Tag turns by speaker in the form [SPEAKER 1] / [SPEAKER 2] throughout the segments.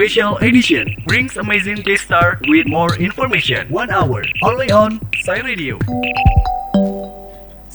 [SPEAKER 1] Special Edition brings amazing guest star with more information. One hour only on Sai Radio.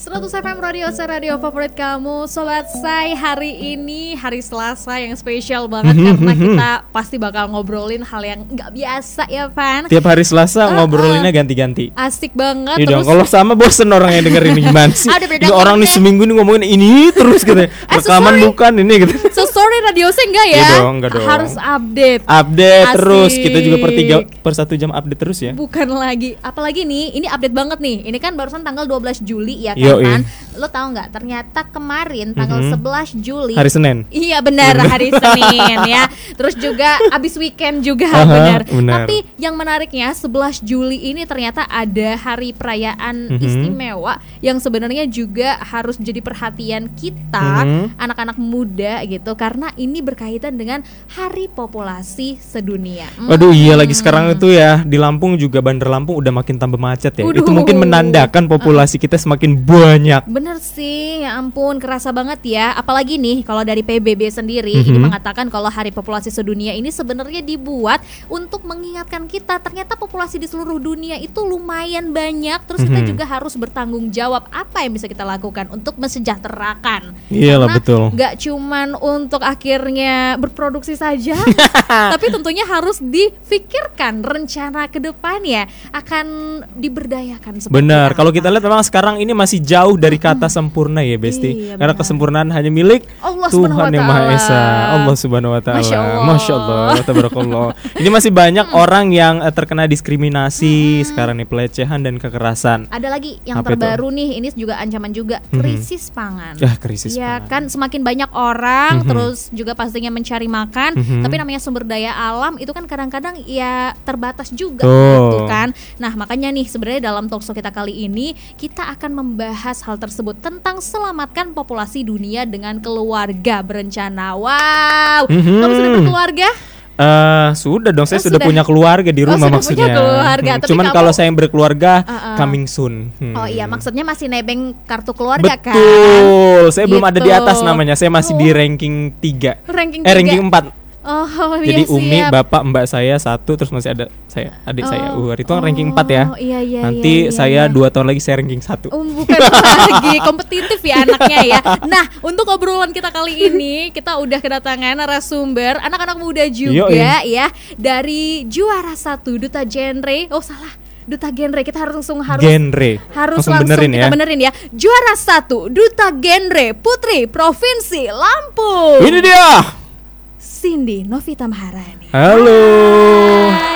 [SPEAKER 2] 100 FM Radio Saya Radio favorit kamu Sobat Say hari ini hari Selasa yang spesial banget Karena kita pasti bakal ngobrolin hal yang nggak biasa ya Pan
[SPEAKER 3] Tiap hari Selasa ngobrolinnya ganti-ganti.
[SPEAKER 2] Asik banget
[SPEAKER 3] Iya dong, kalau sama bosen orang yang denger ini gimana sih?
[SPEAKER 2] Ada beda
[SPEAKER 3] orang nih seminggu nih ngomongin ini terus gitu. Rekaman
[SPEAKER 2] sorry.
[SPEAKER 3] bukan ini gitu.
[SPEAKER 2] So sorry radio saya enggak ya
[SPEAKER 3] Iya dong, enggak dong.
[SPEAKER 2] Harus update
[SPEAKER 3] Update
[SPEAKER 2] Asik.
[SPEAKER 3] terus. Kita juga per tiga per satu jam update terus ya.
[SPEAKER 2] Bukan lagi Apalagi nih Ini update banget nih Ini kan barusan tanggal 12 Juli ya kan Pan? Lo tahu nggak Ternyata kemarin tanggal
[SPEAKER 3] Mhm.
[SPEAKER 2] 11 Juli
[SPEAKER 3] Hari Senin.
[SPEAKER 2] Iya benar hari Senin ya. Terus juga abis weekend juga
[SPEAKER 3] Aha,
[SPEAKER 2] benar.
[SPEAKER 3] benar.
[SPEAKER 2] Tapi yang menariknya 11 Juli ini ternyata ada hari perayaan
[SPEAKER 3] Mhm.
[SPEAKER 2] istimewa yang sebenarnya juga harus jadi perhatian kita
[SPEAKER 3] Mhm.
[SPEAKER 2] anak-anak muda gitu karena ini berkaitan dengan Hari Populasi Sedunia.
[SPEAKER 3] Waduh iya
[SPEAKER 2] Hmm.
[SPEAKER 3] lagi sekarang itu ya di Lampung juga Bandar Lampung udah makin tambah macet ya. Itu
[SPEAKER 2] Waduh.
[SPEAKER 3] mungkin menandakan populasi kita semakin banyak.
[SPEAKER 2] Bener sih, ya ampun, kerasa banget ya. Apalagi nih, kalau dari PBB sendiri ini
[SPEAKER 3] Mhm.
[SPEAKER 2] mengatakan kalau Hari Populasi Sedunia ini sebenarnya dibuat untuk mengingatkan kita ternyata populasi di seluruh dunia itu lumayan banyak. Terus kita
[SPEAKER 3] Mhm.
[SPEAKER 2] juga harus bertanggung jawab apa yang bisa kita lakukan untuk mesejahterakan.
[SPEAKER 3] Iyalah,
[SPEAKER 2] Karena
[SPEAKER 3] betul.
[SPEAKER 2] Nggak cuman untuk akhirnya berproduksi saja, tapi tentunya harus difikirkan rencana ke depannya akan diberdayakan.
[SPEAKER 3] Benar. Kalau kita lihat memang sekarang ini masih jauh dari kata sempurna ya, Besti.
[SPEAKER 2] Iya,
[SPEAKER 3] Karena
[SPEAKER 2] benar.
[SPEAKER 3] kesempurnaan hanya milik
[SPEAKER 2] Allah
[SPEAKER 3] Tuhan yang Maha. Esa. Allah Subhanahu wa taala.
[SPEAKER 2] Masya Allah.
[SPEAKER 3] Masya Allah, tabarakallah. Ini masih banyak orang yang eh, terkena diskriminasi sekarang nih pelecehan dan kekerasan.
[SPEAKER 2] Ada lagi yang
[SPEAKER 3] Apa itu?
[SPEAKER 2] terbaru nih, ini juga ancaman juga
[SPEAKER 3] Mhm.
[SPEAKER 2] krisis pangan.
[SPEAKER 3] Ah, krisis
[SPEAKER 2] Ya
[SPEAKER 3] pangan.
[SPEAKER 2] kan semakin banyak orang
[SPEAKER 3] Mhm.
[SPEAKER 2] terus juga pastinya mencari makan,
[SPEAKER 3] Mhm.
[SPEAKER 2] tapi namanya sumber daya alam itu kan kadang-kadang ya terbatas juga
[SPEAKER 3] Tuh.
[SPEAKER 2] gitu kan. Nah, makanya nih sebenarnya dalam talkshow kita kali ini kita akan membahas hal tersebut tentang selamatkan populasi dunia dengan keluarga berencana. Wow.
[SPEAKER 3] Mhm.
[SPEAKER 2] Kamu sudah berkeluarga?
[SPEAKER 3] Eh, sudah dong, saya
[SPEAKER 2] Oh,
[SPEAKER 3] sudah,
[SPEAKER 2] sudah.
[SPEAKER 3] punya keluarga di
[SPEAKER 2] Oh,
[SPEAKER 3] rumah
[SPEAKER 2] sudah
[SPEAKER 3] maksudnya.
[SPEAKER 2] punya keluarga,
[SPEAKER 3] Hmm,
[SPEAKER 2] tapi
[SPEAKER 3] Cuman
[SPEAKER 2] kamu-
[SPEAKER 3] kalau saya yang berkeluarga
[SPEAKER 2] Uh-uh.
[SPEAKER 3] coming soon. Hmm.
[SPEAKER 2] Oh iya, maksudnya masih nebeng kartu keluarga kan?
[SPEAKER 3] Betul. Saya belum ada di
[SPEAKER 2] Gitu.
[SPEAKER 3] atas namanya. Saya masih di
[SPEAKER 2] Oh.
[SPEAKER 3] ranking 3.
[SPEAKER 2] Ranking
[SPEAKER 3] Eh,
[SPEAKER 2] tiga.
[SPEAKER 3] ranking 4.
[SPEAKER 2] Oh,
[SPEAKER 3] Jadi
[SPEAKER 2] iya,
[SPEAKER 3] Umi,
[SPEAKER 2] siap.
[SPEAKER 3] bapak, mbak saya satu, terus masih ada saya, adik saya.
[SPEAKER 2] Oh,
[SPEAKER 3] Uh, itu kan ranking 4 ya.
[SPEAKER 2] oh, iya, iya, iya,
[SPEAKER 3] Nanti
[SPEAKER 2] iya,
[SPEAKER 3] saya
[SPEAKER 2] iya.
[SPEAKER 3] dua tahun lagi saya ranking 1
[SPEAKER 2] Oh, bukan lagi kompetitif ya anaknya ya. Nah, untuk obrolan kita kali ini kita udah kedatangan narasumber anak-anak muda juga
[SPEAKER 3] Yoi.
[SPEAKER 2] ya dari juara satu duta genre. Oh salah, duta genre kita harus langsung harus
[SPEAKER 3] Genre.
[SPEAKER 2] harus
[SPEAKER 3] Langsung
[SPEAKER 2] langsung,
[SPEAKER 3] benerin
[SPEAKER 2] kita
[SPEAKER 3] ya.
[SPEAKER 2] benerin ya. Juara satu duta genre putri provinsi Lampung.
[SPEAKER 3] Ini dia.
[SPEAKER 2] Cindy Novita Maharani.
[SPEAKER 3] Halo.
[SPEAKER 2] Hai.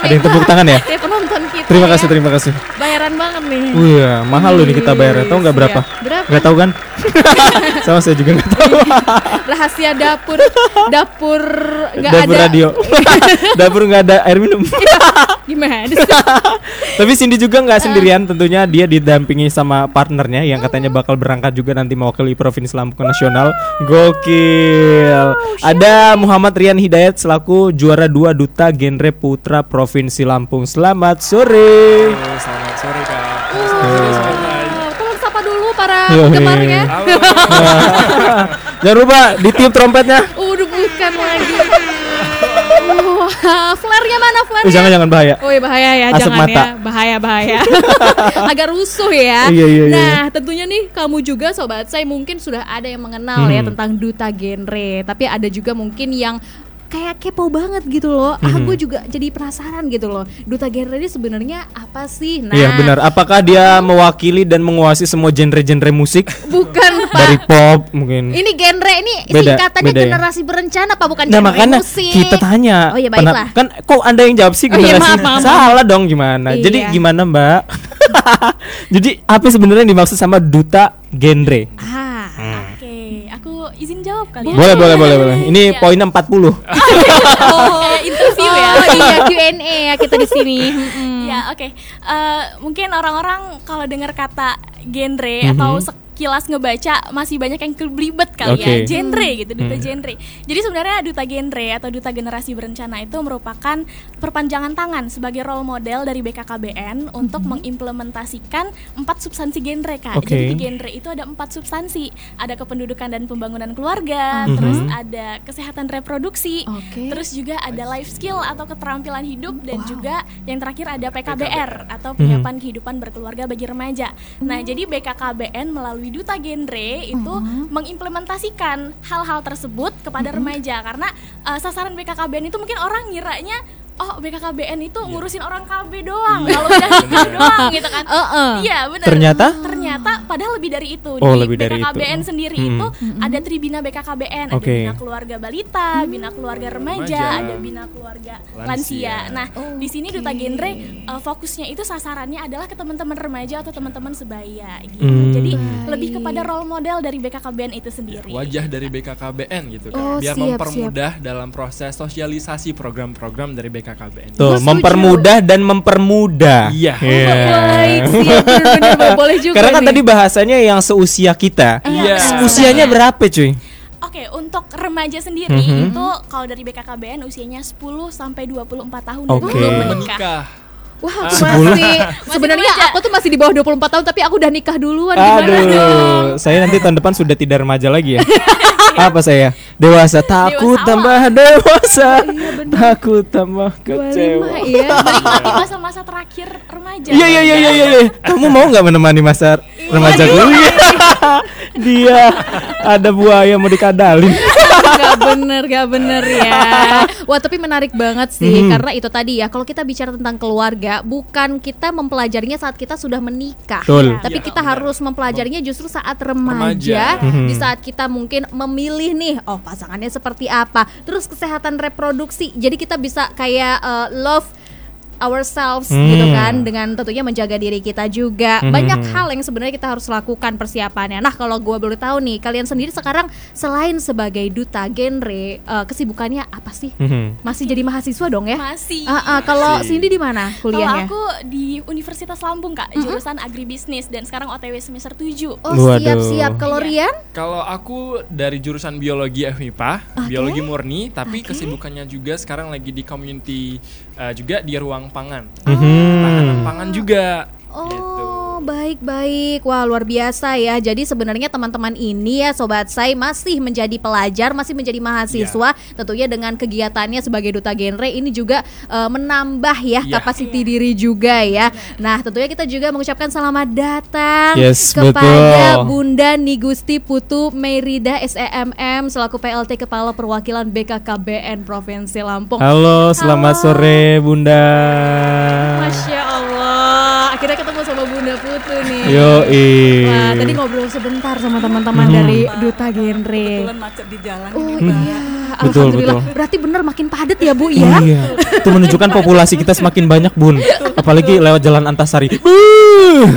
[SPEAKER 3] Ada yang tepuk tangan ya?
[SPEAKER 2] banget penonton kita.
[SPEAKER 3] Terima
[SPEAKER 2] ya.
[SPEAKER 3] kasih, terima kasih.
[SPEAKER 2] Bayaran banget nih.
[SPEAKER 3] Wih, mahal loh nih kita bayarnya. Tahu nggak berapa?
[SPEAKER 2] Iya. Berapa?
[SPEAKER 3] Nggak tahu kan? Sama saya juga nggak tahu.
[SPEAKER 2] Rahasia dapur dapur nggak
[SPEAKER 3] Dapur
[SPEAKER 2] ada.
[SPEAKER 3] radio. Dapur nggak ada air minum.
[SPEAKER 2] Gimana sih?
[SPEAKER 3] Tapi Cindy juga nggak sendirian tentunya dia didampingi sama partnernya yang katanya bakal berangkat juga nanti mewakili Provinsi Lampung Nasional. Gokil. Ada Muhammad Rian Hidayat selaku juara dua duta genre putra Provinsi Lampung. Selamat sore.
[SPEAKER 4] selamat sore kak.
[SPEAKER 2] Wow, tolong sapa dulu para penggemarnya.
[SPEAKER 3] Jangan lupa ditiup trompetnya.
[SPEAKER 2] Udah bukan lagi. Wah, flare-nya mana
[SPEAKER 3] Eh,
[SPEAKER 2] flare-nya?
[SPEAKER 3] jangan jangan bahaya.
[SPEAKER 2] Oh iya bahaya ya,
[SPEAKER 3] Asap
[SPEAKER 2] jangan
[SPEAKER 3] mata.
[SPEAKER 2] ya, bahaya bahaya. Agak rusuh ya.
[SPEAKER 3] Iya, iya, iya.
[SPEAKER 2] Nah, tentunya nih kamu juga sobat saya mungkin sudah ada yang mengenal ya
[SPEAKER 3] Hmm.
[SPEAKER 2] tentang duta genre, tapi ada juga mungkin yang kayak kepo banget gitu loh. Ah,
[SPEAKER 3] Mhm.
[SPEAKER 2] gue juga jadi penasaran gitu loh. Duta genre ini sebenarnya apa sih? Nah,
[SPEAKER 3] Iya benar. Apakah dia mewakili dan menguasai semua genre-genre musik
[SPEAKER 2] bukan Pak.
[SPEAKER 3] dari pop mungkin?
[SPEAKER 2] Ini genre ini
[SPEAKER 3] Beda,
[SPEAKER 2] singkatannya
[SPEAKER 3] beda ya?
[SPEAKER 2] generasi berencana Pak, bukan
[SPEAKER 3] Nah
[SPEAKER 2] genre
[SPEAKER 3] makanya
[SPEAKER 2] musik.
[SPEAKER 3] kita tanya.
[SPEAKER 2] Oh iya
[SPEAKER 3] Pernah-
[SPEAKER 2] baiklah.
[SPEAKER 3] kan kok anda yang jawab sih
[SPEAKER 2] Oh iya,
[SPEAKER 3] generasi?
[SPEAKER 2] maaf, maaf.
[SPEAKER 3] Salah dong gimana? Jadi
[SPEAKER 2] Iya.
[SPEAKER 3] gimana Mbak? Jadi apa sebenarnya yang dimaksud sama duta genre?
[SPEAKER 2] Ah,
[SPEAKER 5] Oke, aku izin jawab kali ya.
[SPEAKER 3] Boleh boleh boleh boleh. Ini
[SPEAKER 5] Iya.
[SPEAKER 3] poinnya 40
[SPEAKER 2] oh,
[SPEAKER 5] interview ya.
[SPEAKER 2] Oh iya Q&A ya kita di sini. Mm-mm.
[SPEAKER 5] Ya, oke. Eh, mungkin orang-orang kalau dengar kata genre
[SPEAKER 3] Mhm.
[SPEAKER 5] atau sek- sekilas ngebaca masih banyak yang kelibet kali
[SPEAKER 3] Oke.
[SPEAKER 5] ya genre gitu duta
[SPEAKER 3] Hmm.
[SPEAKER 5] genre jadi sebenarnya duta genre atau duta generasi berencana itu merupakan perpanjangan tangan sebagai role model dari BKKBN untuk mengimplementasikan empat substansi genre kak
[SPEAKER 3] Oke.
[SPEAKER 5] jadi di genre itu ada empat substansi ada kependudukan dan pembangunan keluarga
[SPEAKER 3] Mhm.
[SPEAKER 5] terus ada kesehatan reproduksi
[SPEAKER 2] Oke.
[SPEAKER 5] terus juga ada life skill atau keterampilan hidup dan
[SPEAKER 2] Wow.
[SPEAKER 5] juga yang terakhir ada PKBR atau penyiapan kehidupan berkeluarga bagi remaja. Nah, jadi BKKBN melalui duta genre itu mengimplementasikan hal-hal tersebut kepada remaja karena uh, sasaran BKKBN itu mungkin orang ngiranya oh BKKBN itu ngurusin orang KB doang kalau udah nikah doang gitu kan.
[SPEAKER 2] Heeh.
[SPEAKER 5] Iya, benar.
[SPEAKER 3] Ternyata?
[SPEAKER 5] ternyata padahal lebih dari itu.
[SPEAKER 3] Oh,
[SPEAKER 5] Di
[SPEAKER 3] lebih dari itu.
[SPEAKER 5] BKKBN sendiri
[SPEAKER 3] Hmm.
[SPEAKER 5] itu ada tribina BKKBN, ada
[SPEAKER 3] Oke.
[SPEAKER 5] bina keluarga balita, bina keluarga remaja,
[SPEAKER 4] Remaja.
[SPEAKER 5] ada bina keluarga
[SPEAKER 4] Lansia.
[SPEAKER 5] lansia. Nah,
[SPEAKER 2] Oh,
[SPEAKER 5] di sini duta genre uh, fokusnya itu sasarannya adalah ke teman-teman remaja atau teman-teman sebaya gitu.
[SPEAKER 3] Hmm.
[SPEAKER 5] Jadi
[SPEAKER 2] Baik.
[SPEAKER 5] lebih kepada role model dari BKKBN itu sendiri.
[SPEAKER 4] wajah dari BKKBN gitu kan
[SPEAKER 2] Oh,
[SPEAKER 4] biar
[SPEAKER 2] siap,
[SPEAKER 4] mempermudah dalam proses sosialisasi program-program dari BKKBN
[SPEAKER 3] Tuh,
[SPEAKER 2] setuju.
[SPEAKER 3] mempermudah dan mempermudah.
[SPEAKER 4] Iya.
[SPEAKER 3] Iya.
[SPEAKER 2] Baik, siap benar-benar boleh juga
[SPEAKER 3] Karena kan
[SPEAKER 2] nih.
[SPEAKER 3] tadi bahasanya yang seusia kita.
[SPEAKER 4] Iya.
[SPEAKER 3] Usianya berapa, cuy?
[SPEAKER 5] Oke, untuk remaja sendiri
[SPEAKER 3] Mhm.
[SPEAKER 5] itu kalau dari BKKBN usianya 10 sampai 24 tahun
[SPEAKER 3] Oke.
[SPEAKER 5] dan belum menikah.
[SPEAKER 2] Wah,
[SPEAKER 3] Sebulan.
[SPEAKER 2] masih sebenarnya
[SPEAKER 5] remaja.
[SPEAKER 2] aku tuh masih di bawah 24 tahun tapi aku udah nikah duluan gimana dong?
[SPEAKER 3] Aduh, saya nanti tahun depan sudah tidak remaja lagi ya. Apa saya? Dewasa, takut
[SPEAKER 5] Dewasa
[SPEAKER 3] tambah dewasa. Takut tambah kecewa.
[SPEAKER 2] 25 iya.
[SPEAKER 5] Masa-masa terakhir remaja.
[SPEAKER 3] Iya iya iya iya iya. Kamu mau nggak menemani masa remaja gue? Iya. Dia ada buaya mau dikadalin.
[SPEAKER 2] gak bener gak bener ya wah tapi menarik banget sih
[SPEAKER 3] Mhm.
[SPEAKER 2] karena itu tadi ya kalau kita bicara tentang keluarga bukan kita mempelajarinya saat kita sudah menikah
[SPEAKER 3] Betul.
[SPEAKER 2] tapi
[SPEAKER 4] Ya,
[SPEAKER 2] kita
[SPEAKER 4] benar.
[SPEAKER 2] harus mempelajarinya justru saat remaja,
[SPEAKER 4] Remaja.
[SPEAKER 3] Mhm.
[SPEAKER 2] di saat kita mungkin memilih nih oh pasangannya seperti apa terus kesehatan reproduksi jadi kita bisa kayak uh, love ourselves
[SPEAKER 3] Hmm.
[SPEAKER 2] gitu kan dengan tentunya menjaga diri kita juga
[SPEAKER 3] Mhm.
[SPEAKER 2] banyak hal yang sebenarnya kita harus lakukan persiapannya nah kalau gue boleh tahu nih kalian sendiri sekarang selain sebagai duta genre uh, kesibukannya apa sih
[SPEAKER 3] Mhm.
[SPEAKER 2] masih jadi mahasiswa dong ya
[SPEAKER 5] Masih.
[SPEAKER 2] Ah, ah, kalau. Cindy di mana
[SPEAKER 5] Kalau
[SPEAKER 2] kuliahnya
[SPEAKER 5] aku di Universitas Lampung kak, jurusan agribisnis dan sekarang OTW semester 7
[SPEAKER 2] oh
[SPEAKER 3] Waduh.
[SPEAKER 2] siap siap kalau
[SPEAKER 5] Iya.
[SPEAKER 2] Rian
[SPEAKER 4] Kalau aku dari jurusan biologi FMIPA, biologi murni, tapi kesibukannya juga sekarang lagi di community uh, juga di ruang pangan.
[SPEAKER 3] Mhm.
[SPEAKER 4] Tahanan pangan juga. gitu.
[SPEAKER 2] Baik-baik. Wah, luar biasa ya. Jadi sebenarnya teman-teman ini ya sobat saya masih menjadi pelajar, masih menjadi mahasiswa. Tentunya dengan kegiatannya sebagai duta genre ini juga eh, menambah ya
[SPEAKER 4] Iya.
[SPEAKER 2] kapasiti diri juga ya. Nah, tentunya kita juga mengucapkan selamat datang
[SPEAKER 3] Yes,
[SPEAKER 2] kepada
[SPEAKER 3] betul.
[SPEAKER 2] Bunda Nigusti Putu Merida SEMM selaku PLT Kepala Perwakilan BKKBN Provinsi Lampung.
[SPEAKER 3] Halo, selamat
[SPEAKER 2] Halo.
[SPEAKER 3] sore Bunda.
[SPEAKER 2] Masya Allah, akhirnya ketemu sama Bunda Putu nih.
[SPEAKER 3] Yoi.
[SPEAKER 2] Wah, tadi ngobrol sebentar sama teman-teman dari Duta Genre.
[SPEAKER 6] kebetulan macet di jalan
[SPEAKER 2] Oh iya,
[SPEAKER 3] Betul,
[SPEAKER 2] alhamdulillah.
[SPEAKER 3] betul.
[SPEAKER 2] Berarti bener makin padat ya Bu ya?
[SPEAKER 3] Iya. Itu menunjukkan populasi kita semakin banyak, Bun. Apalagi lewat jalan Antasari.
[SPEAKER 2] Cuy.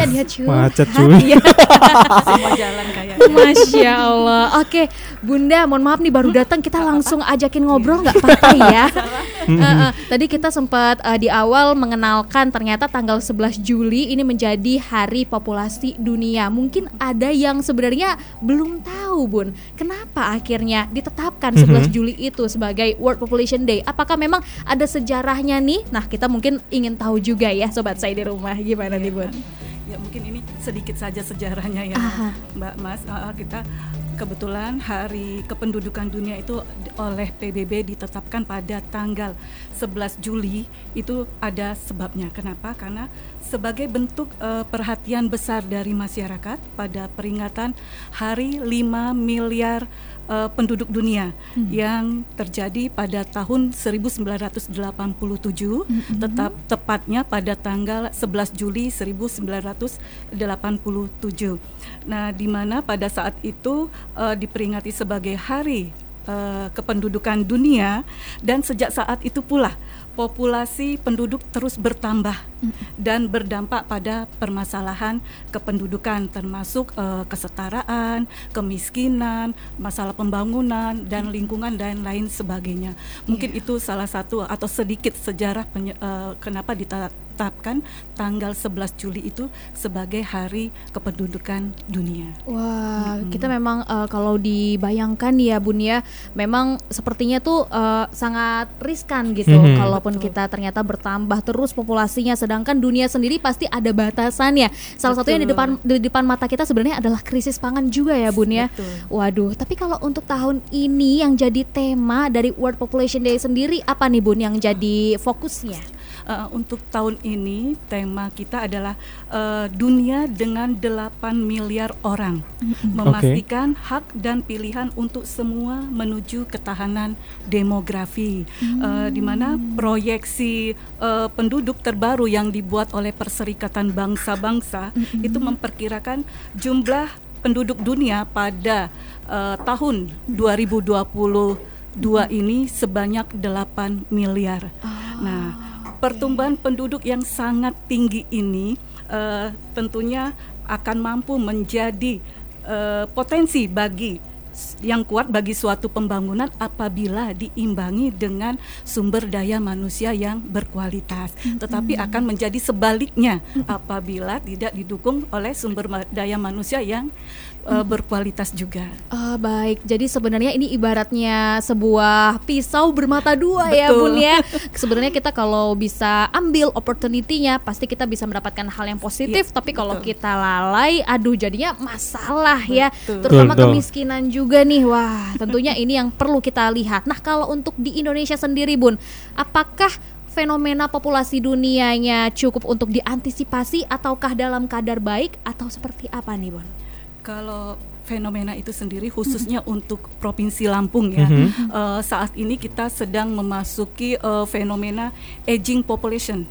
[SPEAKER 3] Macet, cuy.
[SPEAKER 2] Iya.
[SPEAKER 6] semua jalan kayaknya
[SPEAKER 2] Masya Allah. Oke, Bunda, mohon maaf nih baru datang kita langsung ajakin ngobrol nggak apa-apa ya. Heeh. tadi kita sempat eh, di awal mengenalkan ternyata tanggal 11 Juli ini menjadi Hari Populasi Dunia. Mungkin ada yang sebenarnya belum tahu, Bun. Kenapa akhirnya ditetapkan 11 Juli itu sebagai World Population Day? Apakah memang ada sejarahnya nih? Nah, kita mungkin ingin tahu juga ya sobat saya di rumah. Gimana nih, Bun?
[SPEAKER 6] ya mungkin ini sedikit saja sejarahnya ya
[SPEAKER 2] Aha.
[SPEAKER 6] Mbak Mas Uh, kita kebetulan Hari Kependudukan Dunia itu oleh PBB ditetapkan pada tanggal 11 Juli itu ada sebabnya kenapa karena sebagai bentuk uh, perhatian besar dari masyarakat pada peringatan Hari 5 miliar uh, penduduk dunia yang terjadi pada tahun 1987 tetap tepatnya pada tanggal 11 Juli 1987. Nah, di mana pada saat itu uh, diperingati sebagai hari uh, kependudukan dunia dan sejak saat itu pula populasi penduduk terus bertambah dan berdampak pada permasalahan kependudukan termasuk eh, kesetaraan, kemiskinan, masalah pembangunan dan lingkungan dan lain sebagainya. Mungkin itu salah satu atau sedikit sejarah penye- eh, kenapa ditetapkan tanggal 11 Juli itu sebagai Hari Kependudukan Dunia.
[SPEAKER 2] Wah, kita memang eh, kalau dibayangkan ya Bun ya, memang sepertinya tuh eh, sangat riskan gitu
[SPEAKER 3] Mhm.
[SPEAKER 2] kalaupun kita ternyata bertambah terus populasinya sedangkan dunia sendiri pasti ada batasannya. Salah satunya di
[SPEAKER 6] Betul.
[SPEAKER 2] depan di depan mata kita sebenarnya adalah krisis pangan juga ya Bun ya.
[SPEAKER 6] Betul.
[SPEAKER 2] Waduh, tapi kalau untuk tahun ini yang jadi tema dari World Population Day sendiri apa nih Bun yang jadi fokusnya?
[SPEAKER 6] Uh, untuk tahun ini tema kita adalah uh, dunia dengan 8 miliar orang. Memastikan hak dan pilihan untuk semua menuju ketahanan demografi. Uh, di mana proyeksi uh, penduduk terbaru yang dibuat oleh Perserikatan Bangsa-Bangsa itu memperkirakan jumlah penduduk dunia pada uh, tahun 2022 ini sebanyak 8 miliar. Nah, pertumbuhan penduduk yang sangat tinggi ini eh, tentunya akan mampu menjadi eh, potensi bagi yang kuat bagi suatu pembangunan apabila diimbangi dengan sumber daya manusia yang berkualitas. Tetapi akan menjadi sebaliknya apabila tidak didukung oleh sumber daya manusia yang eh, berkualitas juga.
[SPEAKER 2] Ah, baik, jadi sebenarnya ini ibaratnya sebuah pisau bermata dua ya. Bun ya. Sebenarnya kita kalau bisa ambil opportunity-nya pasti kita bisa mendapatkan hal yang positif,
[SPEAKER 6] Iya,
[SPEAKER 2] tapi kalau
[SPEAKER 6] betul.
[SPEAKER 2] kita lalai aduh jadinya masalah ya.
[SPEAKER 6] Betul.
[SPEAKER 2] Terutama
[SPEAKER 3] Betul.
[SPEAKER 2] kemiskinan juga nih. Wah, tentunya ini yang perlu kita lihat. Nah, kalau untuk di Indonesia sendiri Bun, apakah fenomena populasi dunianya cukup untuk diantisipasi ataukah dalam kadar baik atau seperti apa nih Bun?
[SPEAKER 6] Kalau fenomena itu sendiri khususnya untuk provinsi Lampung ya
[SPEAKER 3] Mhm.
[SPEAKER 6] eh, saat ini kita sedang memasuki eh, fenomena aging population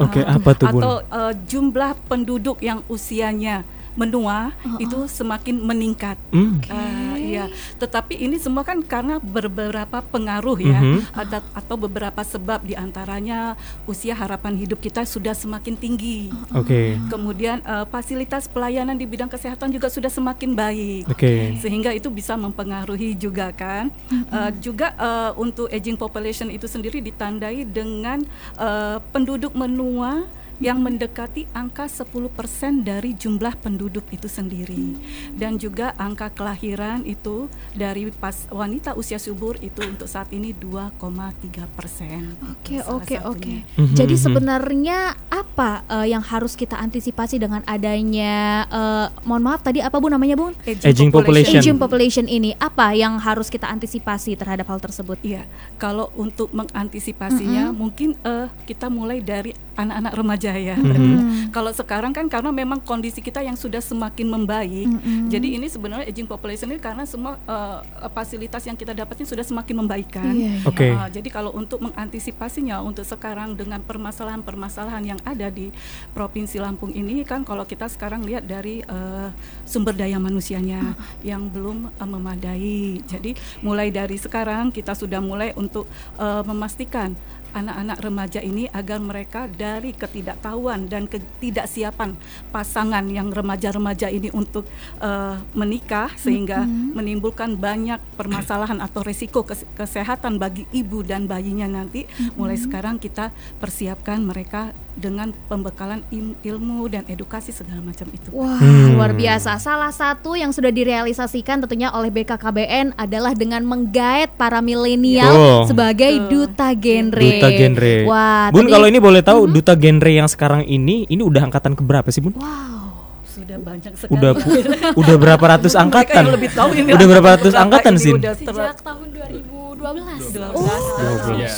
[SPEAKER 3] Oke,
[SPEAKER 6] Eh,
[SPEAKER 3] apa tuh,
[SPEAKER 6] atau eh, jumlah penduduk yang usianya menua itu semakin meningkat
[SPEAKER 3] Hmm.
[SPEAKER 6] Eh, iya, tetapi ini semua kan karena beberapa pengaruh ya,
[SPEAKER 3] Mhm.
[SPEAKER 6] ada atau beberapa sebab di antaranya usia harapan hidup kita sudah semakin tinggi.
[SPEAKER 3] Oke.
[SPEAKER 6] Kemudian eh, fasilitas pelayanan di bidang kesehatan juga sudah semakin baik.
[SPEAKER 3] Oke.
[SPEAKER 6] Sehingga itu bisa mempengaruhi juga kan. Eh, juga eh, untuk aging population itu sendiri ditandai dengan eh, penduduk menua yang mendekati angka 10% dari jumlah penduduk itu sendiri dan juga angka kelahiran itu dari pas wanita usia subur itu untuk saat ini 2,3 persen.
[SPEAKER 2] Oke
[SPEAKER 6] Salah
[SPEAKER 2] oke oke.
[SPEAKER 3] Mhm,
[SPEAKER 2] Jadi
[SPEAKER 3] mhm.
[SPEAKER 2] sebenarnya apa eh, yang harus kita antisipasi dengan adanya eh, mohon maaf tadi apa Bu namanya Bun?
[SPEAKER 3] Aging population.
[SPEAKER 2] Aging population ini apa yang harus kita antisipasi terhadap hal tersebut?
[SPEAKER 6] Iya, kalau untuk mengantisipasinya mungkin eh, kita mulai dari anak-anak remaja ya.
[SPEAKER 3] Mhm.
[SPEAKER 6] Kalau sekarang kan karena memang kondisi kita yang sudah semakin membaik,
[SPEAKER 2] Mm-mm.
[SPEAKER 6] jadi ini sebenarnya aging population ini karena semua eh, fasilitas yang kita dapatnya sudah semakin membaikkan.
[SPEAKER 2] Iya, iya.
[SPEAKER 3] Oke.
[SPEAKER 6] Uh, jadi kalau untuk mengantisipasinya untuk sekarang dengan permasalahan-permasalahan yang ada di Provinsi Lampung ini kan kalau kita sekarang lihat dari uh, sumber daya manusianya yang belum uh, memadai. Jadi mulai dari sekarang kita sudah mulai untuk uh, memastikan anak-anak remaja ini agar mereka dari ketidaktahuan dan ketidaksiapan pasangan yang remaja-remaja ini untuk uh, menikah sehingga menimbulkan banyak permasalahan atau resiko kes- kesehatan bagi ibu dan bayinya nanti mulai sekarang kita persiapkan mereka dengan pembekalan ilmu dan edukasi segala macam itu.
[SPEAKER 2] Wah,
[SPEAKER 3] Hmm.
[SPEAKER 2] luar biasa. Salah satu yang sudah direalisasikan tentunya oleh BKKBN adalah dengan menggaet para milenial
[SPEAKER 3] Betul.
[SPEAKER 2] sebagai duta genre.
[SPEAKER 3] Duta genre.
[SPEAKER 2] Wah,
[SPEAKER 3] Bun kalau ini boleh tahu duta genre yang sekarang ini ini udah angkatan keberapa sih, Bun?
[SPEAKER 2] Wow.
[SPEAKER 6] Sudah banyak sekali.
[SPEAKER 3] Udah udah berapa ratus
[SPEAKER 6] Mereka
[SPEAKER 3] angkatan?
[SPEAKER 6] yang lebih tahu ini
[SPEAKER 3] Udah berapa ratus
[SPEAKER 6] Berapa
[SPEAKER 3] angkatan sih?
[SPEAKER 5] Sejak tahun 2012.
[SPEAKER 6] 12.
[SPEAKER 4] Iya.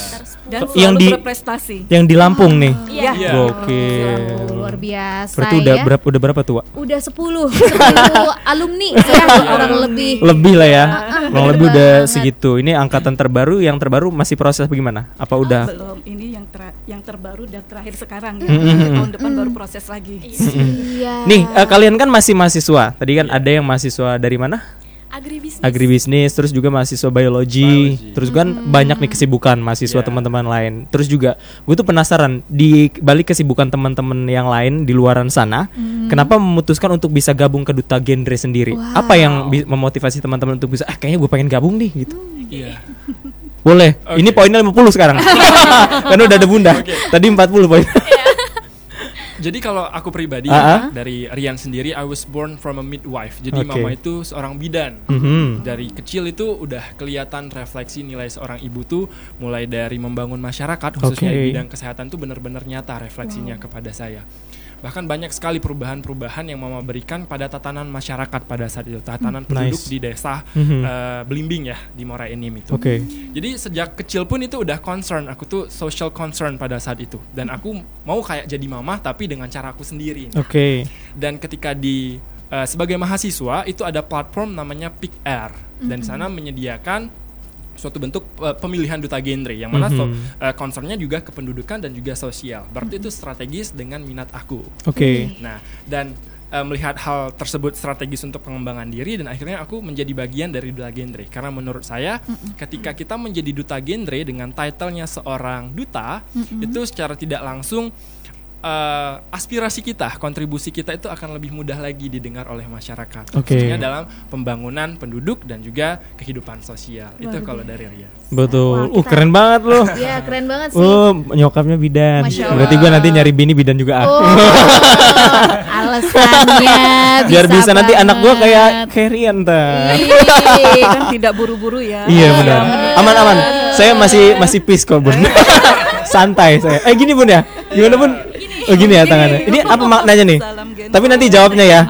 [SPEAKER 6] dan
[SPEAKER 3] Yang
[SPEAKER 6] selalu
[SPEAKER 3] di-
[SPEAKER 6] berprestasi.
[SPEAKER 3] Yang di Lampung nih.
[SPEAKER 5] Iya.
[SPEAKER 4] Iya.
[SPEAKER 3] Gokil.
[SPEAKER 2] Luar biasa
[SPEAKER 3] Berarti udah
[SPEAKER 2] ya.
[SPEAKER 3] berapa udah berapa tua?
[SPEAKER 2] Udah 10 10 alumni ya kurang lebih.
[SPEAKER 3] Lebih lah ya.
[SPEAKER 2] Ah,
[SPEAKER 3] Kurang
[SPEAKER 2] bener
[SPEAKER 3] lebih udah
[SPEAKER 2] banget.
[SPEAKER 3] segitu. Ini angkatan terbaru yang terbaru masih proses bagaimana? Apa udah?
[SPEAKER 6] Belum ini yang ter- yang terbaru dan terakhir sekarang. ya.
[SPEAKER 3] Mm-mm.
[SPEAKER 6] Tahun depan baru proses lagi.
[SPEAKER 2] Iya.
[SPEAKER 3] Nih, eh, kalian kan masih mahasiswa. Tadi kan ada yang mahasiswa dari mana?
[SPEAKER 5] Agribisnis.
[SPEAKER 3] agribisnis, terus juga mahasiswa biologi,
[SPEAKER 4] Biologi.
[SPEAKER 3] terus kan banyak nih kesibukan mahasiswa
[SPEAKER 4] Yeah.
[SPEAKER 3] teman-teman lain. Terus juga gue tuh penasaran di balik kesibukan teman-teman yang lain di luaran sana, kenapa memutuskan untuk bisa gabung ke duta genre sendiri? Apa yang memotivasi teman-teman untuk bisa, ah kayaknya gue pengen gabung nih gitu.
[SPEAKER 4] Iya.
[SPEAKER 3] Boleh.
[SPEAKER 4] Oke.
[SPEAKER 3] Ini poinnya 50 sekarang. Karena udah ada bunda. Tadi 40 poin.
[SPEAKER 4] Jadi kalau aku pribadi
[SPEAKER 3] ah.
[SPEAKER 4] dari Rian sendiri, I was born from a midwife. Jadi
[SPEAKER 3] Oke.
[SPEAKER 4] mama itu seorang bidan.
[SPEAKER 3] Mhm.
[SPEAKER 4] Dari kecil itu udah kelihatan refleksi nilai seorang ibu tuh mulai dari membangun masyarakat khususnya di bidang kesehatan tuh benar-benar nyata refleksinya kepada saya. Bahkan banyak sekali perubahan-perubahan yang mama berikan pada tatanan masyarakat pada saat itu, tatanan penduduk
[SPEAKER 3] Nice.
[SPEAKER 4] di desa
[SPEAKER 3] Mhm.
[SPEAKER 4] eh, Belimbing ya di Muara Enim itu.
[SPEAKER 3] Oke.
[SPEAKER 4] Jadi sejak kecil pun itu udah concern, aku tuh social concern pada saat itu. Dan aku mau kayak jadi mama tapi dengan cara aku sendiri.
[SPEAKER 3] Oke.
[SPEAKER 4] Dan ketika di eh, sebagai mahasiswa itu ada platform namanya Pick Air dan di sana menyediakan suatu bentuk eh, pemilihan duta genre yang mana so-
[SPEAKER 3] Mhm.
[SPEAKER 4] eh, concernnya juga kependudukan dan juga sosial. Berarti itu strategis dengan minat aku.
[SPEAKER 3] Oke.
[SPEAKER 4] Nah, dan eh, melihat hal tersebut strategis untuk pengembangan diri dan akhirnya aku menjadi bagian dari duta genre karena menurut saya ketika kita menjadi duta genre dengan titlenya seorang duta itu secara tidak langsung eh, aspirasi kita, kontribusi kita itu akan lebih mudah lagi didengar oleh masyarakat.
[SPEAKER 3] Oke.
[SPEAKER 4] Khususnya dalam pembangunan penduduk dan juga kehidupan sosial. itu kalau dari Ria.
[SPEAKER 3] Betul.
[SPEAKER 2] Wah,
[SPEAKER 3] Uh, keren banget loh.
[SPEAKER 2] Iya keren banget sih.
[SPEAKER 3] Oh, nyokapnya bidan.
[SPEAKER 2] Masya
[SPEAKER 3] Berarti gue nanti nyari bini bidan juga ah.
[SPEAKER 2] Oh, alasannya
[SPEAKER 3] Biar bisa nanti anak gue kayak
[SPEAKER 2] banget.
[SPEAKER 3] Carrian ntar.
[SPEAKER 6] Kan tidak buru-buru ya.
[SPEAKER 3] Iya benar. Aman-aman. Saya masih masih peace kok bun. Santai saya. Eh gini bun ya. Gimana bun? Oh gini ya tangannya. Ini apa maknanya nih? Tapi nanti jawabnya ya.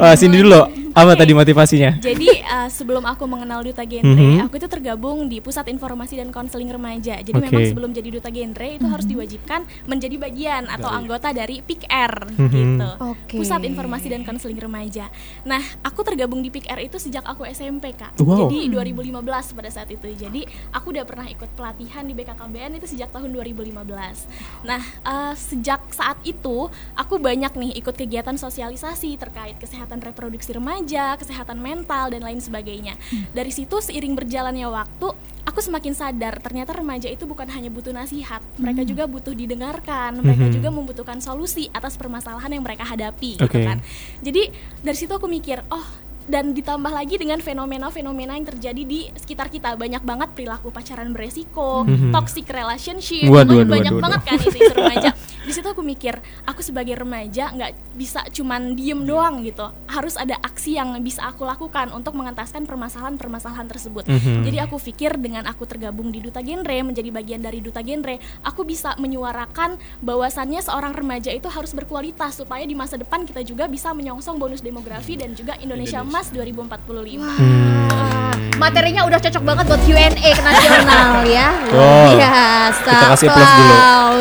[SPEAKER 3] Wah, sini dulu. Apa tadi motivasinya?
[SPEAKER 5] Jadi uh, sebelum aku mengenal duta genre,
[SPEAKER 3] Mhm.
[SPEAKER 5] aku itu tergabung di Pusat Informasi dan Konseling Remaja. Jadi
[SPEAKER 3] Oke.
[SPEAKER 5] memang sebelum jadi duta genre itu harus diwajibkan menjadi bagian atau anggota dari PIKR
[SPEAKER 3] Mhm.
[SPEAKER 5] gitu.
[SPEAKER 2] Oke.
[SPEAKER 5] Pusat Informasi dan Konseling Remaja. Nah, aku tergabung di PIKR itu sejak aku SMP, Kak.
[SPEAKER 3] Wow.
[SPEAKER 5] Jadi 2015 pada saat itu. Jadi aku udah pernah ikut pelatihan di BKKBN itu sejak tahun 2015. Nah, eh, sejak saat itu aku banyak nih ikut kegiatan sosialisasi terkait kesehatan reproduksi remaja, kesehatan mental dan lain sebagainya. Dari situ seiring berjalannya waktu, aku semakin sadar ternyata remaja itu bukan hanya butuh nasihat, mereka juga butuh didengarkan, mereka
[SPEAKER 3] Mhm.
[SPEAKER 5] juga membutuhkan solusi atas permasalahan yang mereka hadapi gitu
[SPEAKER 3] Oke.
[SPEAKER 5] kan. Jadi dari situ aku mikir, oh dan ditambah lagi dengan fenomena-fenomena yang terjadi di sekitar kita banyak banget perilaku pacaran beresiko,
[SPEAKER 3] Mhm.
[SPEAKER 5] toxic relationship,
[SPEAKER 3] Waduh,
[SPEAKER 5] banyak
[SPEAKER 3] waduh,
[SPEAKER 5] banyak
[SPEAKER 3] waduh,
[SPEAKER 5] banget
[SPEAKER 3] waduh.
[SPEAKER 5] kan isu-isu remaja. Di situ aku mikir, aku sebagai remaja nggak bisa cuman diem doang gitu, harus ada aksi yang bisa aku lakukan untuk mengentaskan permasalahan-permasalahan tersebut.
[SPEAKER 3] Mhm.
[SPEAKER 5] Jadi aku pikir dengan aku tergabung di duta genre, menjadi bagian dari duta genre, aku bisa menyuarakan bahwasannya seorang remaja itu harus berkualitas supaya di masa depan kita juga bisa menyongsong bonus demografi dan juga Indonesia Emas 2045.
[SPEAKER 2] Wah, materinya udah cocok banget buat Q&A ke nasional ya.
[SPEAKER 3] Wow.
[SPEAKER 2] biasa.
[SPEAKER 3] Kita kasih applause dulu.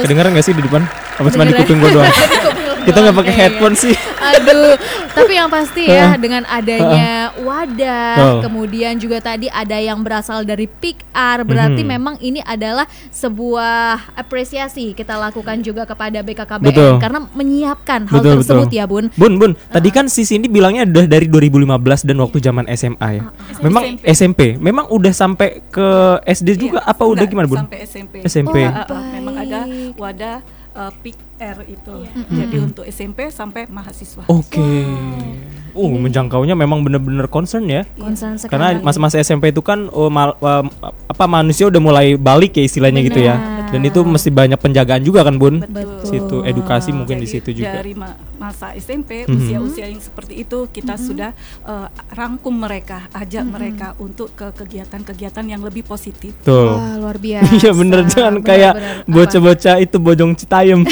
[SPEAKER 3] Kedengeran gak sih di depan? Apa cuma di kuping gue doang? Kita nggak pakai
[SPEAKER 2] kayaknya.
[SPEAKER 3] headphone sih.
[SPEAKER 2] Aduh, tapi yang pasti ya dengan adanya wadah, kemudian juga tadi ada yang berasal dari Pick R, berarti
[SPEAKER 3] Mhm.
[SPEAKER 2] memang ini adalah sebuah apresiasi kita lakukan juga kepada BKKBN
[SPEAKER 3] Betul.
[SPEAKER 2] karena menyiapkan hal
[SPEAKER 3] Betul,
[SPEAKER 2] tersebut
[SPEAKER 3] betul.
[SPEAKER 2] ya, Bun.
[SPEAKER 3] Bun, Bun, tadi kan si Cindy bilangnya udah dari 2015 dan waktu zaman SMA ya. Memang SMP. Memang udah sampai ke SD juga
[SPEAKER 6] Iya,
[SPEAKER 3] apa udah gimana, Bun?
[SPEAKER 6] Sampai SMP.
[SPEAKER 3] SMP.
[SPEAKER 6] Oh, uh, uh, memang ada wadah uh, PIK R itu.
[SPEAKER 5] Iya.
[SPEAKER 6] Jadi untuk SMP sampai mahasiswa.
[SPEAKER 3] Oke. Uh, menjangkaunya memang bener-bener concern ya.
[SPEAKER 2] Concern sekali.
[SPEAKER 3] Karena masa-masa SMP itu kan oh, mal- uh, apa manusia udah mulai balik ya istilahnya gitu ya. Dan itu mesti banyak penjagaan juga kan, Bun?
[SPEAKER 2] Betul.
[SPEAKER 3] Situ edukasi mungkin di
[SPEAKER 6] Jadi
[SPEAKER 3] situ juga.
[SPEAKER 6] Dari ma- masa SMP,
[SPEAKER 3] Mhm.
[SPEAKER 6] usia-usia yang seperti itu kita sudah uh, rangkum mereka, ajak mereka untuk ke kegiatan-kegiatan yang lebih positif.
[SPEAKER 3] Tuh.
[SPEAKER 2] Wah, luar biasa.
[SPEAKER 3] Iya bener jangan
[SPEAKER 2] Benar,
[SPEAKER 3] kayak bocah-bocah itu bojong Citayam.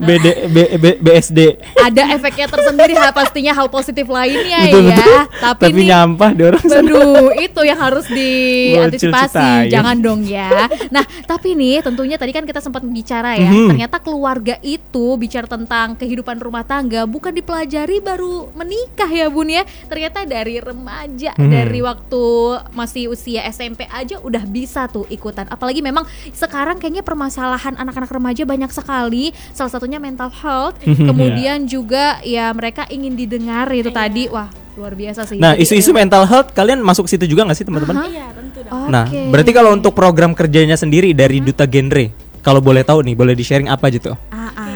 [SPEAKER 3] BD B, B- BSD.
[SPEAKER 2] ada efeknya tersendiri ha, pastinya hal positif lainnya
[SPEAKER 3] Betul,
[SPEAKER 2] ya.
[SPEAKER 3] betul.
[SPEAKER 2] Tapi,
[SPEAKER 3] Tapi
[SPEAKER 2] nih,
[SPEAKER 3] nyampah di orang sana.
[SPEAKER 2] Waduh, itu yang harus diantisipasi. Jangan dong ya. Nah, tapi nih tentunya tadi kan kita sempat bicara ya.
[SPEAKER 3] Mhm.
[SPEAKER 2] Ternyata keluarga itu bicara tentang kehidupan rumah tangga bukan dipelajari baru menikah ya, Bun ya. Ternyata dari remaja,
[SPEAKER 3] Mhm.
[SPEAKER 2] dari waktu masih usia SMP aja udah bisa tuh ikutan. Apalagi memang sekarang kayaknya permasalahan anak-anak remaja banyak sekali. Salah satunya mental health,
[SPEAKER 3] Mhm.
[SPEAKER 2] kemudian juga ya mereka ingin didengar itu
[SPEAKER 5] Iya.
[SPEAKER 2] tadi. Wah, luar biasa sih.
[SPEAKER 3] Nah,
[SPEAKER 2] Jadi,
[SPEAKER 3] isu-isu mental health kalian masuk situ juga nggak sih teman-teman?
[SPEAKER 5] Iya tentu dong.
[SPEAKER 2] Oke.
[SPEAKER 3] Nah, berarti kalau untuk program kerjanya sendiri dari Duta Genre, kalau boleh tahu nih, boleh di-sharing apa aja tuh?
[SPEAKER 2] Ah, ah.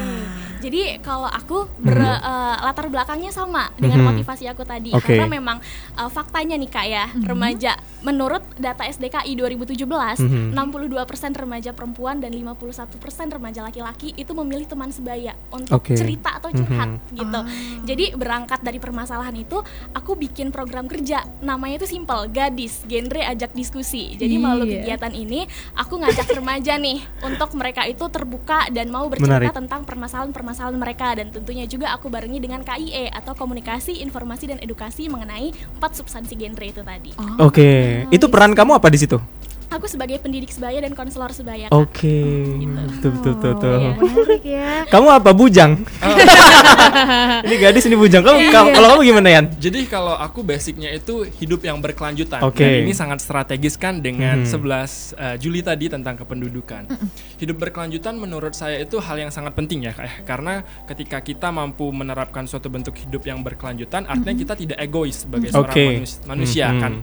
[SPEAKER 5] Jadi kalau aku ber, eh, latar belakangnya sama dengan
[SPEAKER 3] Mhm.
[SPEAKER 5] motivasi aku tadi
[SPEAKER 3] Oke.
[SPEAKER 5] karena memang eh, faktanya nih kak ya remaja menurut data SDKI 2017
[SPEAKER 3] Mhm.
[SPEAKER 5] 62% remaja perempuan dan 51% remaja laki-laki itu memilih teman sebaya untuk
[SPEAKER 3] Oke.
[SPEAKER 5] cerita atau curhat
[SPEAKER 3] Mhm.
[SPEAKER 5] gitu. Jadi berangkat dari permasalahan itu aku bikin program kerja namanya itu simple gadis genre ajak diskusi. Jadi melalui
[SPEAKER 2] Iya.
[SPEAKER 5] kegiatan ini aku ngajak remaja nih untuk mereka itu terbuka dan mau bercerita
[SPEAKER 3] Menarik.
[SPEAKER 5] tentang permasalahan-permasalahan mereka dan tentunya juga aku barengi dengan KIE atau komunikasi, informasi dan edukasi mengenai empat substansi genre itu tadi.
[SPEAKER 2] Oh.
[SPEAKER 3] Oke, itu peran kamu apa di situ?
[SPEAKER 5] Aku sebagai pendidik sebaya dan konselor sebaya.
[SPEAKER 3] Oh.
[SPEAKER 5] Kak.
[SPEAKER 3] Oke, tuh tuh tuh tuh.
[SPEAKER 2] Oh, menarik ya.
[SPEAKER 3] Kamu apa bujang? ini gadis ini bujang. Kamu kamu- kalau kamu gimana Yan?
[SPEAKER 4] Jadi kalau aku basicnya itu hidup yang berkelanjutan.
[SPEAKER 3] Oke.
[SPEAKER 4] Dan ini sangat strategis kan dengan
[SPEAKER 3] Mhm.
[SPEAKER 4] 11 uh, Juli tadi tentang kependudukan. Hidup berkelanjutan menurut saya itu hal yang sangat penting ya, Kak, ya. karena ketika kita mampu menerapkan suatu bentuk hidup yang berkelanjutan, artinya kita tidak egois sebagai seorang
[SPEAKER 3] Oke.
[SPEAKER 4] manus- manusia
[SPEAKER 3] Mhm.
[SPEAKER 4] kan.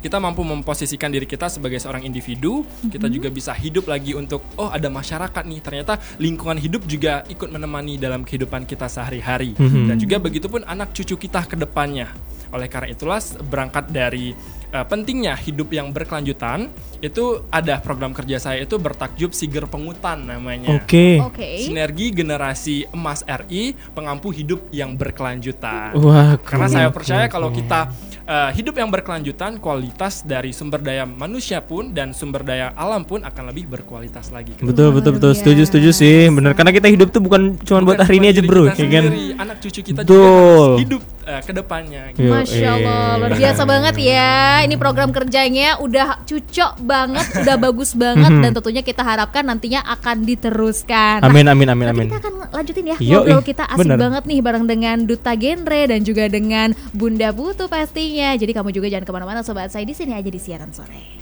[SPEAKER 4] Kita mampu memposisikan diri kita sebagai seorang individu, kita juga bisa hidup lagi untuk oh ada masyarakat nih. Ternyata lingkungan hidup juga ikut menemani dalam kehidupan kita sehari-hari.
[SPEAKER 3] Mhm.
[SPEAKER 4] Dan juga begitupun anak cucu kita ke depannya. Oleh karena itulah berangkat dari uh, pentingnya hidup yang berkelanjutan, itu ada program kerja saya itu bertakjub Siger Pengutan namanya.
[SPEAKER 3] Oke.
[SPEAKER 2] Oke.
[SPEAKER 4] Sinergi generasi emas RI pengampu hidup yang berkelanjutan.
[SPEAKER 3] Wah,
[SPEAKER 4] Karena saya percaya
[SPEAKER 3] keren,
[SPEAKER 4] kalau kita uh, hidup yang berkelanjutan, kualitas dari sumber daya manusia pun dan sumber daya alam pun akan lebih berkualitas lagi. ke
[SPEAKER 3] Betul betul betul setuju setuju sih bener karena kita hidup tuh bukan cuma buat hari ini aja bro
[SPEAKER 4] kita
[SPEAKER 3] ya kan
[SPEAKER 4] sendiri, anak cucu kita
[SPEAKER 3] Betul.
[SPEAKER 4] juga harus hidup uh, ke depannya gitu.
[SPEAKER 2] Masya Allah,
[SPEAKER 3] eh.
[SPEAKER 2] luar biasa banget ya. Ini program kerjanya udah cucok banget, udah bagus banget,
[SPEAKER 3] Mhm.
[SPEAKER 2] dan tentunya kita harapkan nantinya akan diteruskan. Nah,
[SPEAKER 3] amin amin amin
[SPEAKER 2] Nanti
[SPEAKER 3] amin
[SPEAKER 2] kita akan lanjutin ya
[SPEAKER 3] Yo,
[SPEAKER 2] ngobrol kita asik
[SPEAKER 3] bener.
[SPEAKER 2] banget nih bareng dengan Duta Genre dan juga dengan Bunda Putu pastinya. Jadi kamu juga jangan ke mana-mana sobat saya di sini aja di siaran sore.